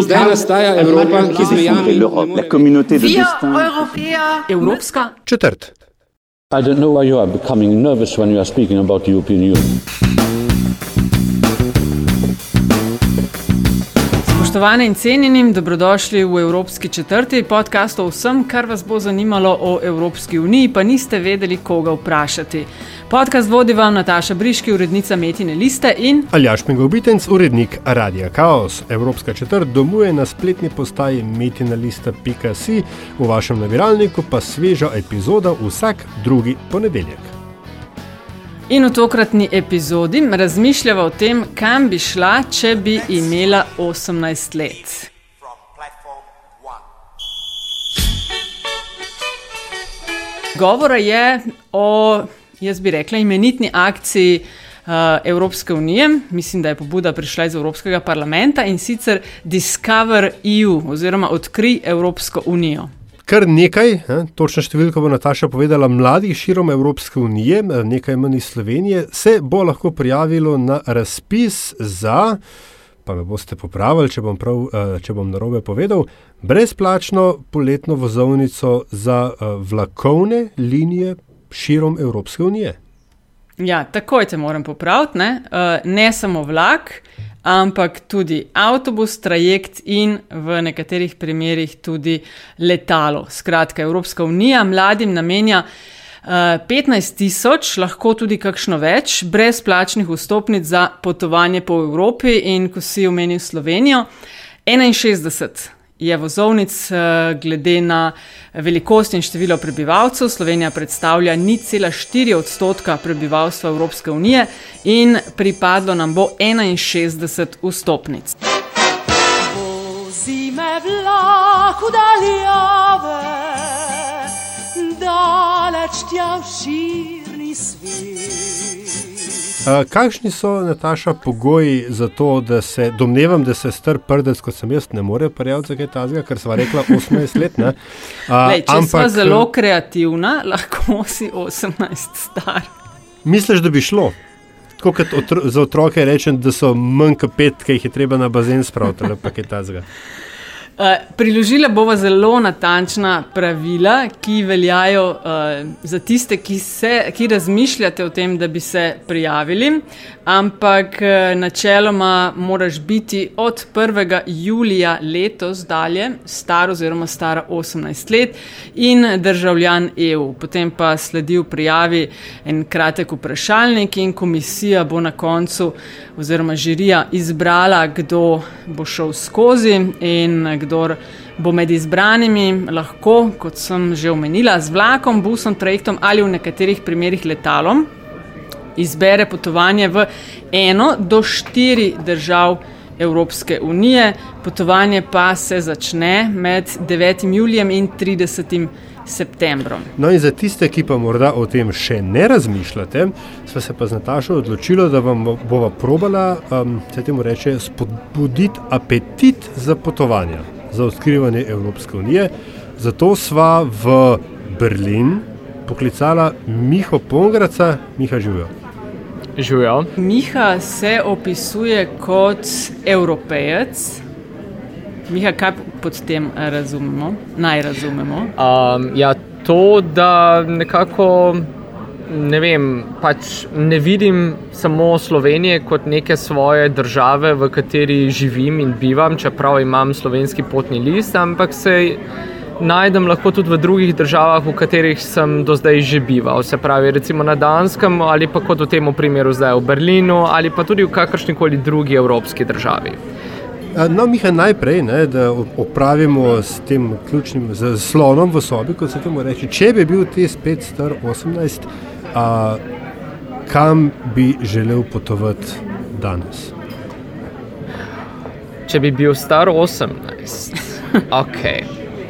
Zdaj nastaja Evropa, ki zmejami la communauté de destin. Evropska Četrt. I don't know why you are becoming nervous when you are speaking about the European Union. Spoštovane in cenjeni, dobrodošli v Evropski četrti podcast o vsem, kar vas bo zanimalo o Evropski uniji, pa niste vedeli, koga vprašati. Podcast vodi vam Nataša Briški, urednica Metine Liste in Aljaš Megovitenc, urednik Radia Chaos. Evropska četrt domuje na spletni postaji metinalista.si, v vašem nabiralniku pa sveža epizoda vsak drugi ponedeljek. In v tokratni epizodi razmišljava o tem, kam bi šla, če bi imela 18 let. Govora je o, jaz bi rekla, imenitni akciji uh, Evropske unije. Mislim, da je pobuda prišla iz Evropskega parlamenta in sicer Discover EU oziroma Odkri Evropsko unijo. Kar nekaj, eh, točno številko bo Nataša povedala, mladih širom Evropske unije, eh, nekaj manj iz Slovenije, se bo lahko prijavilo na razpis za, pa me boste popravili, če bom, prav, eh, če bom narobe povedal, brezplačno poletno vozovnico za eh, vlakovne linije širom Evropske unije. Ja, takoj te moram popraviti, ne, uh, ne samo vlak, ampak tudi avtobus, trajekt in v nekaterih primerjih tudi letalo. Skratka, Evropska unija mladim namenja uh, 15 tisoč, lahko tudi kakšno več, brezplačnih vstopnic za potovanje po Evropi in ko si omenil Slovenijo, 61 je vozovnic, eh, glede na velikost in število prebivalcev. Slovenija predstavlja 0,4 odstotka prebivalstva Evropske unije in pripadlo nam bo 61 vstopnic. Vozi me vlak v daljave, daleč tja v širni svet. Uh, kakšni so, Nataša, pogoji za to, da se, domnevam, da se star prdec, kot sem jaz, ne more prijaviti za kaj takega, ker sva rekla 18 let. Uh, Lej, če smo zelo kreativna, lahko si 18 star. Misliš, da bi šlo? Tako kot otro, za otroke rečem, da so manj kot pet, ki jih je treba na bazen spraviti, ali pa kaj takega. Uh, priložila bova zelo natančna pravila, ki veljajo uh, za tiste, ki, se, ki razmišljate o tem, da bi se prijavili, ampak uh, načeloma moraš biti od 1. julija letos dalje star oziroma stara 18 let in državljan EU. Potem pa sledi v prijavi en kratek vprašalnik in komisija bo na koncu oziroma žirija izbrala, kdo bo šel skozi in kdo bo med izbranimi lahko, kot sem že omenila, z vlakom, busom, trajektom ali v nekaterih primerjih letalom, izbere potovanje v eno do štiri držav Evropske unije. Potovanje pa se začne med 9. julijem in 30 septembrom. No, in za tiste, ki pa morda o tem še ne razmišljate, smo se pa z Natašo odločili, da vam bova probala, um, se temu reče, spodbuditi apetit za potovanja, za odkrivanje Evropske unije. Zato sva v Berlin poklicala Miho Pongraca, Miha živijo. Živijo. Miha se opisuje kot evropejec. Miha, kaj pod tem razumemo, naj razumemo? Um, ja, to, da nekako ne vem, pač ne vidim samo Slovenije kot neke svoje države, v kateri živim in bivam, čeprav imam slovenski potni list, ampak se najdem lahko tudi v drugih državah, v katerih sem do zdaj že bival. Se pravi, recimo na Danskem ali pa kot v tem primeru zdaj v Berlinu ali pa tudi v kakršni koli drugi evropski državi. No, Miha, najprej, ne, da opravimo s tem ključnim slonom v sobi, kot se temu reče. Če bi bil ti spet star 18, a, kam bi želel potovati danes? Če bi bil star 18, ok.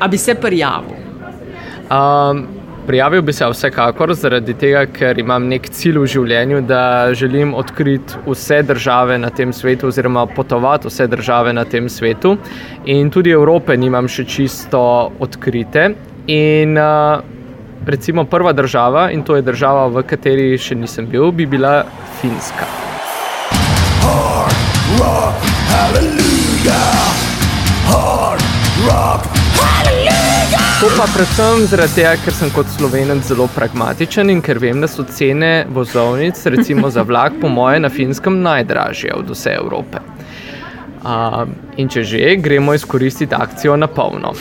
A bi se prijavil? Um, prijavil bi se vsekakor, zaradi tega, ker imam nek cilj v življenju, da želim odkriti vse države na tem svetu, oziroma potovati vse države na tem svetu. In tudi Evrope nimam še čisto odkrite. In uh, recimo prva država, in to je država, v kateri še nisem bil, bi bila Finska. Hard rock, hallelujah. Hard rock, hallelujah. To pa predvsem zaradi tega, ker sem kot slovenec zelo pragmatičen in ker vem, da so cene vozovnic, recimo za vlak, po moje na finskem najdražje od vse Evrope. Uh, in če že, gremo izkoristiti akcijo na polno.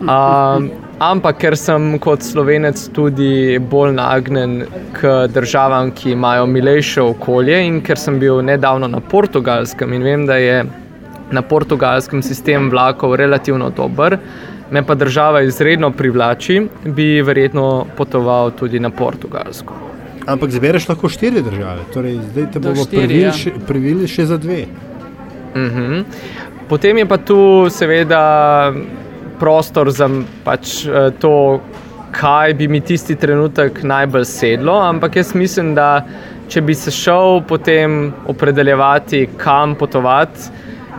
Uh, ampak ker sem kot slovenec tudi bolj nagnjen k državam, ki imajo milejše okolje, in ker sem bil nedavno na portugalskem in vem, da je na portugalskem sistem vlakov relativno dober, me pa država izredno privlači, bi verjetno potoval tudi na portugalsko. Ampak zbereš lahko štiri države, torej zdaj te bomo privili ja. še, privili še za dve. Mhm. Potem je pa tu seveda prostor za pač, eh, to, kaj bi mi tisti trenutek najbolj sedlo, ampak jaz mislim, da če bi se šel potem opredeljevati, kam potovati,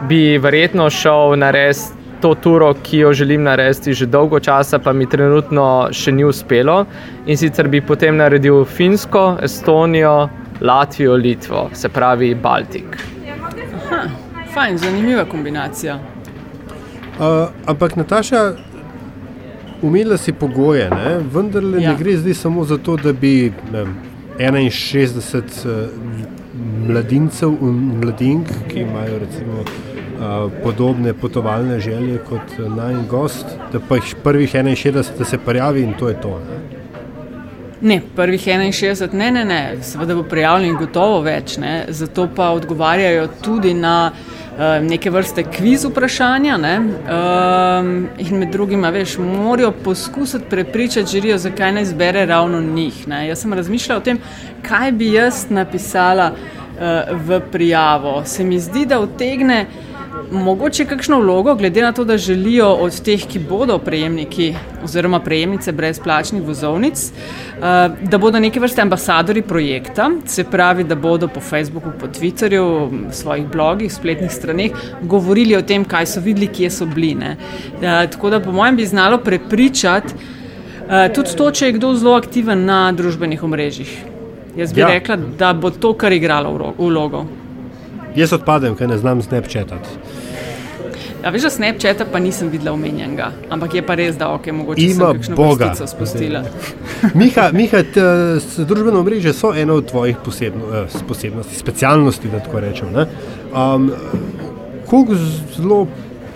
bi verjetno šel narediti to turo, ki jo želim narediti že dolgo časa, pa mi trenutno še ni uspelo. In sicer bi potem naredil Finsko, Estonijo, Latvijo, Litvo, se pravi Baltik. Fajn, zanimiva kombinacija. Uh, ampak Nataša, umila si pogoje, ne? vendar ja. Ne gre zdaj samo za to, da bi ne, vem, 61 uh, mladincev in mladink, ki imajo recimo, uh, podobne potovalne želje kot uh, naj gost, da pa jih prvih 61 da se prijavi in to je to. Ne? Ne, prvih 61, ne, ne, ne, seveda bo prijavljenih gotovo več, ne, zato pa odgovarjajo tudi na uh, neke vrste kviz vprašanja. Ne, um, in med drugim, veš, morajo poskusiti prepričati žirijo, zakaj ne izbere ravno njih. Ne. Jaz sem razmišljala o tem, kaj bi jaz napisala uh, v prijavo. Se mi zdi, da utegne. Mogoče kakšno vlogo, glede na to, da želijo od teh, ki bodo prejemniki oziroma prejemnice brezplačnih vozovnic, eh, da bodo neke vrste ambasadori projekta, se pravi, da bodo po Facebooku, po Twitterju, svojih blogih, spletnih straneh govorili o tem, kaj so videli, kje so bili. Eh, Tako da, po mojem, bi znalo prepričati eh, tudi to, če je kdo zelo aktiven na družbenih omrežjih. Jaz bi Ja. rekla, da bo to kar igralo vlogo. Jaz odpadem, ker ne znam snapchatati. Ja, veš, Snapchata pa nisem videla omenjenega, ampak je pa res, da ok, mogoče Ima Boga. Miha, Miha t, družbeno mreže so ena od tvojih posebno, eh, posebnosti, specialnosti, da tako rečem. ne. Um, Kako zelo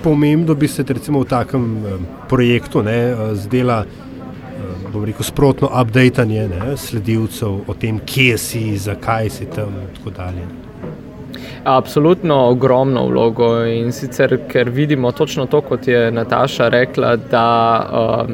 pomembno bi se recimo v takem eh, projektu ne, eh, zdela eh, bom rekel, sprotno updatanje ne, sledilcev o tem, kje si, zakaj si tam in tako dalje. Absolutno ogromno vlogo in sicer, ker vidimo točno to, kot je Nataša rekla, da uh,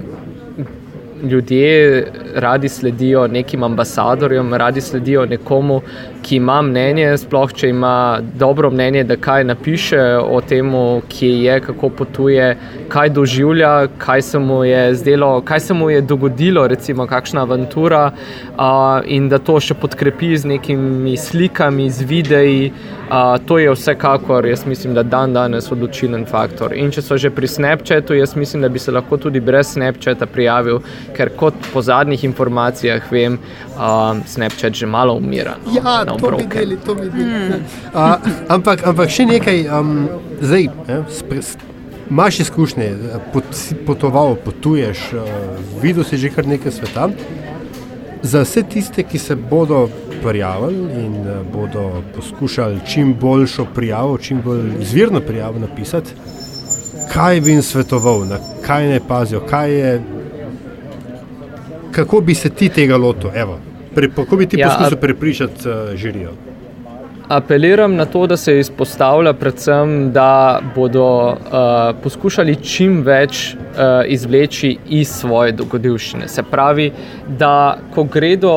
ljudje radi sledijo nekim ambasadorjem, radi sledijo nekomu, ki ima mnenje, sploh če ima dobro mnenje, da kaj napiše o tem, kje je, kako potuje, kaj doživlja, kaj se mu je zdelo, kaj se mu je dogodilo, recimo kakšna avantura, uh, in da to še podkrepi z nekimi slikami, z videi. Uh, to je vsekakor, jaz mislim, da dan danes odločilen faktor. In če so že pri Snapchatu, jaz mislim, da bi se lahko tudi brez Snapchata prijavil, ker kot po zadnjih informacijah vem, uh, Snapchat že malo umira. No, Ja, na to bi obroke. deli, to bi deli. Uh, ampak, ampak še nekaj, um, zdaj, ne, spre, s- imaš izkušnje, pot, si potoval, potuješ, uh, videl si že kar nekaj sveta. Za vse tiste, ki se bodo prijavili in uh, bodo poskušali čim boljšo prijavo, čim bolj izvirno prijavo napisati, kaj bi jim svetoval, na kaj ne pazijo, kaj je, kako bi se ti tega lotil, evo, pre, kako bi ti Ja, poskusil prepričati uh, žirijo. Apeliram na to, da se izpostavlja predvsem, da bodo uh, poskušali čim več uh, izvleči iz svoje dogodivščine. Se pravi, da ko gredo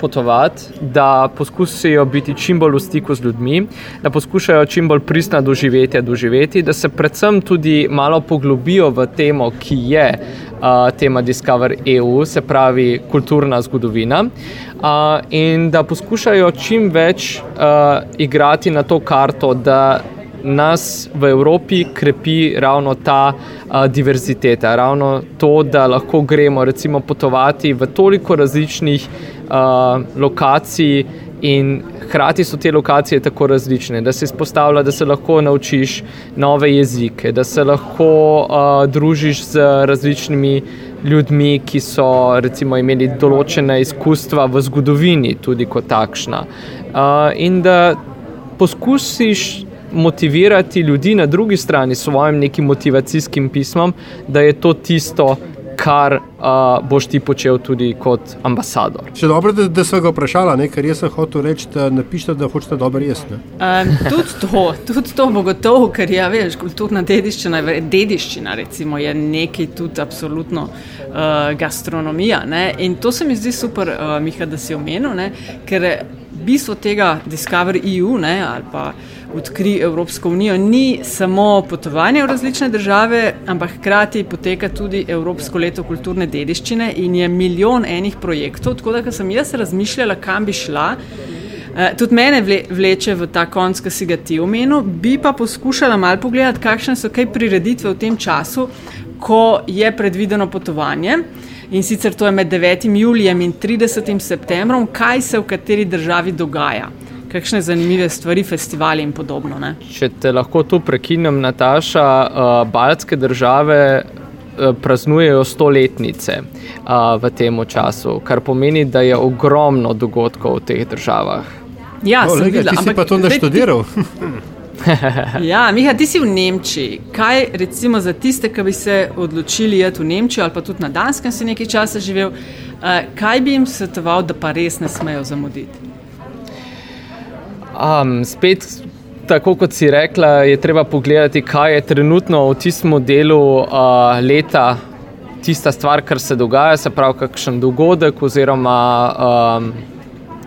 potovati, da poskusijo biti čim bolj v stiku z ljudmi, da poskušajo čim bolj pristna doživetja doživeti, da se predvsem tudi malo poglobijo v temo, ki je uh, tema Discover EU, se pravi kulturna zgodovina, uh, in da poskušajo čim več uh, igrati na to karto, da nas v Evropi krepi ravno ta uh, diverziteta, ravno to, da lahko gremo recimo potovati v toliko različnih uh, lokacij in Hkrati so te lokacije tako različne, da se izpostavlja, da se lahko naučiš nove jezike, da se lahko uh, družiš z različnimi ljudmi, ki so recimo, imeli določene izkustva v zgodovini, tudi kot takšna. Uh, in da poskusiš motivirati ljudi na drugi strani s svojim nekim motivacijskim pismom, da je to tisto, kar uh, boš ti počel tudi kot ambasador. Še dobro, da, da sem ga vprašala, ne? ker jaz sem hotel reči, da napišete, da hočete dobro jesti. Um, tudi to, tudi to bo gotovo, ker ja, veš, kulturna dediščina, dediščina recimo, je nekaj tudi absolutno uh, gastronomija. Ne? In to se mi zdi super, uh, Miha, da si omenil, ne? ker bistvo tega Discovery EU ne, ali pa odkri Evropsko unijo, ni samo potovanje v različne države, ampak hkrati poteka tudi Evropsko leto kulturne dediščine in je milijon enih projektov. Tako da, sem jaz razmišljala, kam bi šla. Tudi mene vleče v ta konc, ki si ga ti omenil, bi pa poskušala malo pogledati, kakšne so kaj prireditve v tem času, ko je predvideno potovanje. In sicer to je med 9. julijem in 30. septembrom, kaj se v kateri državi dogaja. Kakšne zanimive stvari, festivali in podobno. Ne? Če te lahko tu prekinem, Nataša, uh, baltske države uh, praznujejo stoletnice uh, v tem času, kar pomeni, da je ogromno dogodkov v teh državah. Ja, O, sem lega, videla. ti si pa to naštudiral. Ja, Miha, ti si v Nemčiji. Kaj recimo za tiste, ki bi se odločili iti v Nemčijo ali pa tudi na Danskem si nekaj časa živel, eh, kaj bi jim svetoval, da pa res ne smejo zamuditi? Um, spet, tako kot si rekla, je treba pogledati, kaj je trenutno v tistem delu uh, leta tista stvar, kar se dogaja, se pravi, kakšen dogodek oziroma. Um,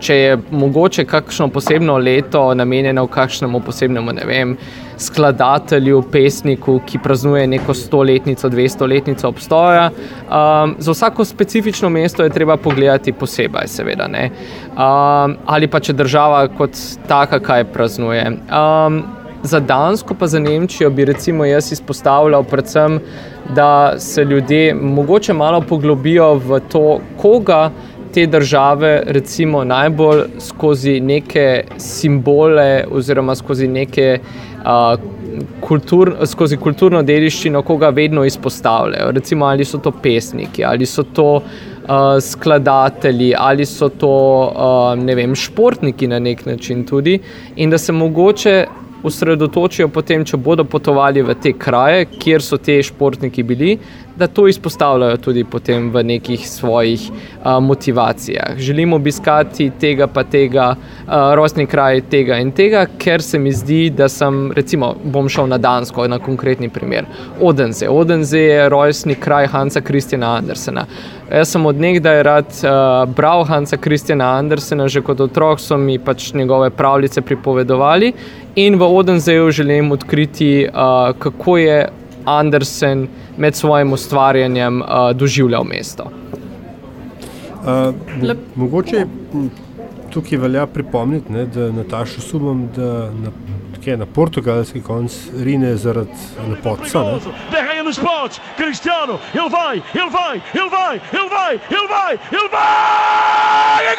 Če je mogoče kakšno posebno leto namenjeno kakšnemu posebnemu, ne vem, skladatelju, pesniku, ki praznuje neko stoletnico, dvestoletnico obstoja, um, za vsako specifično mesto je treba pogledati posebej, seveda. ne. Um, ali pa če država kot taka kaj praznuje. Um, za Dansko, pa za Nemčijo bi recimo jaz izpostavljal predvsem, da se ljudje mogoče malo poglobijo v to, koga te države recimo najbolj skozi neke simbole oziroma skozi neke uh, kultur, skozi kulturno dediščino, koga vedno izpostavljajo. Recimo ali so to pesniki, ali so to uh, skladatelji, ali so to uh, ne vem, športniki na nek način tudi in da se mogoče osredotočijo potem, če bodo potovali v te kraje, kjer so te športniki bili, da to izpostavljajo tudi potem v nekih svojih uh, motivacijah. Želim obiskati tega pa tega, uh, rojstni kraj tega in tega, ker se mi zdi, da sem, recimo, bom šel na Dansko, na konkretni primer. Odense. Odense je rojstni kraj Hansa Kristjana Andersena. Jaz sem odnegdaj rad uh, bral Hansa Kristjana Andersena, že kot otrok so mi pač njegove pravljice pripovedovali in v Odenseju želim odkriti, uh, kako je Andersen med svojim ustvarjanjem uh, doživljal mesto. Uh, mo mogoče m, tukaj velja pripomniti, ne, da Natašo sumam, da na, kaj, na portugalski konc rine zaradi lepotca. ne. Derraia nos potes, Cristiano, ele vai, ele vai, ele vai, ele vai, ele vai, ele vai! E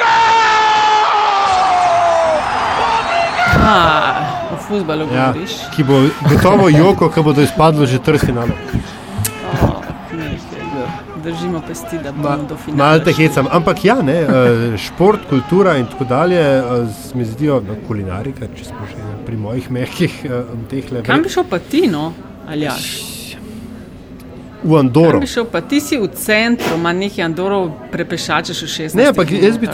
Ah, o futbalu Ja, govoriš. ki bo gotovo joko, ki bodo izpadli že trd finale. Oh, Držimo pesti, da bomo do finala. Malo te hecam. Ampak ja, ne, eh, šport, kultura in tako dalje eh, se mi zdijo no, kulinarika, če smo še pri mojih mehkih eh, teh le. Kam bi šel pa ti, no? Aljaš? V Andoro. Kam bi šel pa ti si v centru, ima nekaj Andorov, prepešačeš v 16. Ne, ampak jaz bi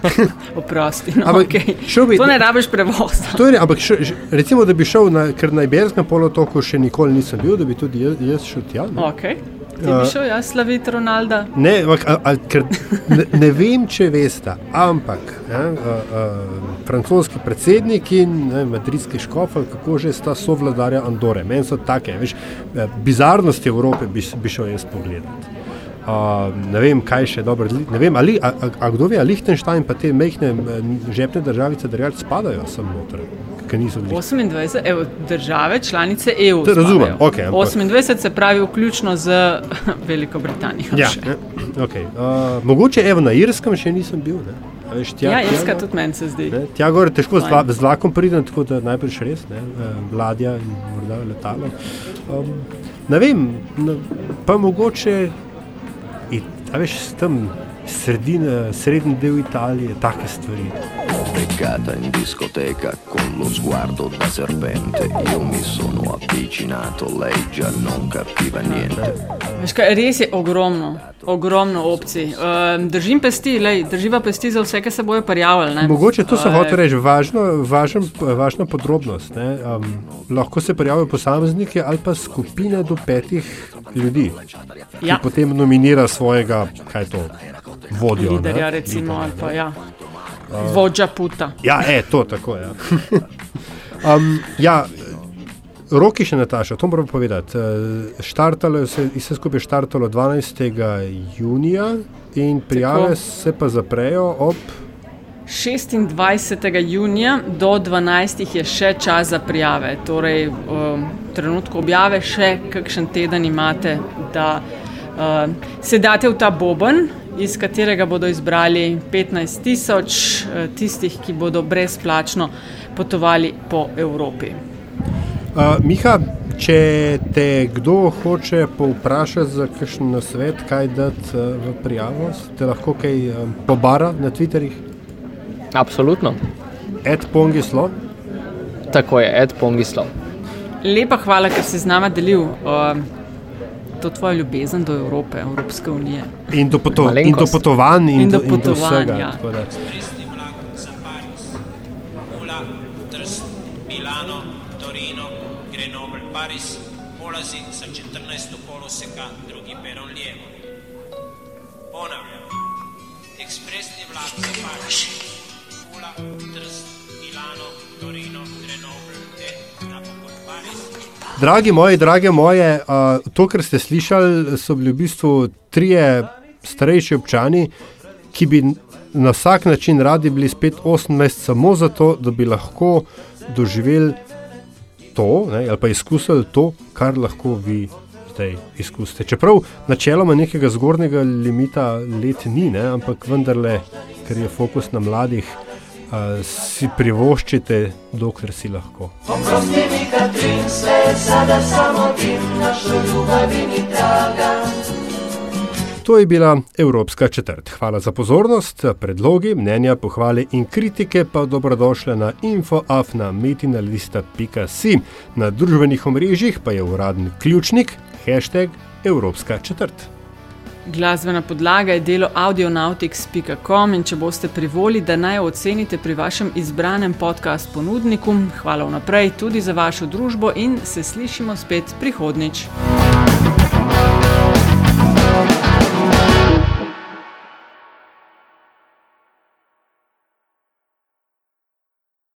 Oprosti, no, Ampak okay. bi- To ne rabiš prevoza. To je, ampak še, recimo, da bi šel na, ker na Iberskem polotoku še nikoli nisem bil, da bi tudi jaz, jaz šel tja. Ne, Okay. Ti bi šel jaz slaviti Ronalda? ne, ampak, a, a, ker, ne, ne vem, če veste, ampak ne, a, a, francoski predsednik in ne, madridski škofel, kako že sta sovladarja Andore. Meni so take, veš, eh, bizarnosti Evrope bi, bi šel jaz pogledat. Uh, ne vem, kaj še dobro. Ne vem, ali, a, a, a kdo ve, ali Liechtenstein pa te mehke žepne državice držav spadajo sem noter, ki niso bili. 28 evo, države, članice EU. To razumem, spadajo. okej, ampak- 28 se pravi, vključno z Veliko Britanijo. Ja, še. ne, okay. uh, mogoče evo, na Irskem še nisem bil. Ne. A Veš, tja, Ja, Irska tudi meni se zdi. Ne, tja gor je težko z, z vlakom pridem, tako da najprej res, ne, eh, ladja in morda letalo. Um, ne vem, no, pa mogoče, a veš, tam sredina, srednji del Italije, take stvari. Beccata in discoteca con lo sguardo da serpente, io mi sono avvicinato, lei già non capiva niente. Veš kaj, res je ogromno, ogromno opcij. Um, držim pesti, lej, drživa pesti za vse, ki se bojo prijavili. ne. Mogoče to se Eh, hoče reči, važno, važen, važna podrobnost. Ne, um, lahko se prijavijo posamezniki ali pa skupina do petih ljudi, Ja. ki potem nominira svojega, kaj to, vodjo. Liderja, ne, recimo, ali pa ja. Vodja puta. Ja, e, to tako je. Ja. um, ja, roki še Nataša, to moram povedati. Eh, Štartalo je se, vse skupaj štartalo 12. junija in prijave Tako. se pa zaprejo ob 26. junija do 12. je še čas za prijave. Torej, um, v trenutku objave še kakšen teden imate, da um, se date v ta boben, iz katerega bodo izbrali 15 tisoč uh, tistih, ki bodo brezplačno potovali po Evropi. Uh, Miha, če te kdo hoče povprašati za kakšen nasvet, kaj dati uh, v prijavo, te lahko kaj um, pobara na Twitterjih, Absolutno. Ed Pongislo. Tako je, Ed Pongislav. Lepa hvala, ker si z nama delil um, to tvojo ljubezen do Evrope, Evropske unije. In do, poto in do potovanj, in, In do do, in do potovanj, vsega. ja. tako da. Pula, Trst, Milano, Torino, Grenoble, Paris, polazi sa 14 koloseka, drugi peron lijevo. Ponavljam, ekspresni vlak za Pariz, Dragi moji, drage moje, to, kar ste slišali, so bili v bistvu trije starejši občani, ki bi na vsak način radi bili spet 18, samo zato, da bi lahko doživeli to, ne, ali pa izkusili to, kar lahko vi zdaj izkusite. Čeprav načeloma nekega zgornjega limita let ni, ne, ampak vendarle, ker je fokus na mladih, uh, si privoščite, dokler si lahko. Oprosti mi, Katrin, sve sada samo tim, našoj ljubavi ni traga. To je bila Evropska četrt. Hvala za pozornost. Predlogi, mnenja, pohvale in kritike pa dobrodošle na infoafna.metinalista.si. Na družbenih omrežjih pa je uradni ključnik hashtag Evropska četrt. Glasbena podlaga je delo audionautics.com in če boste privoli, da naj jo ocenite pri vašem izbranem podcast ponudniku, hvala vnaprej tudi za vašo družbo in se slišimo spet prihodnič.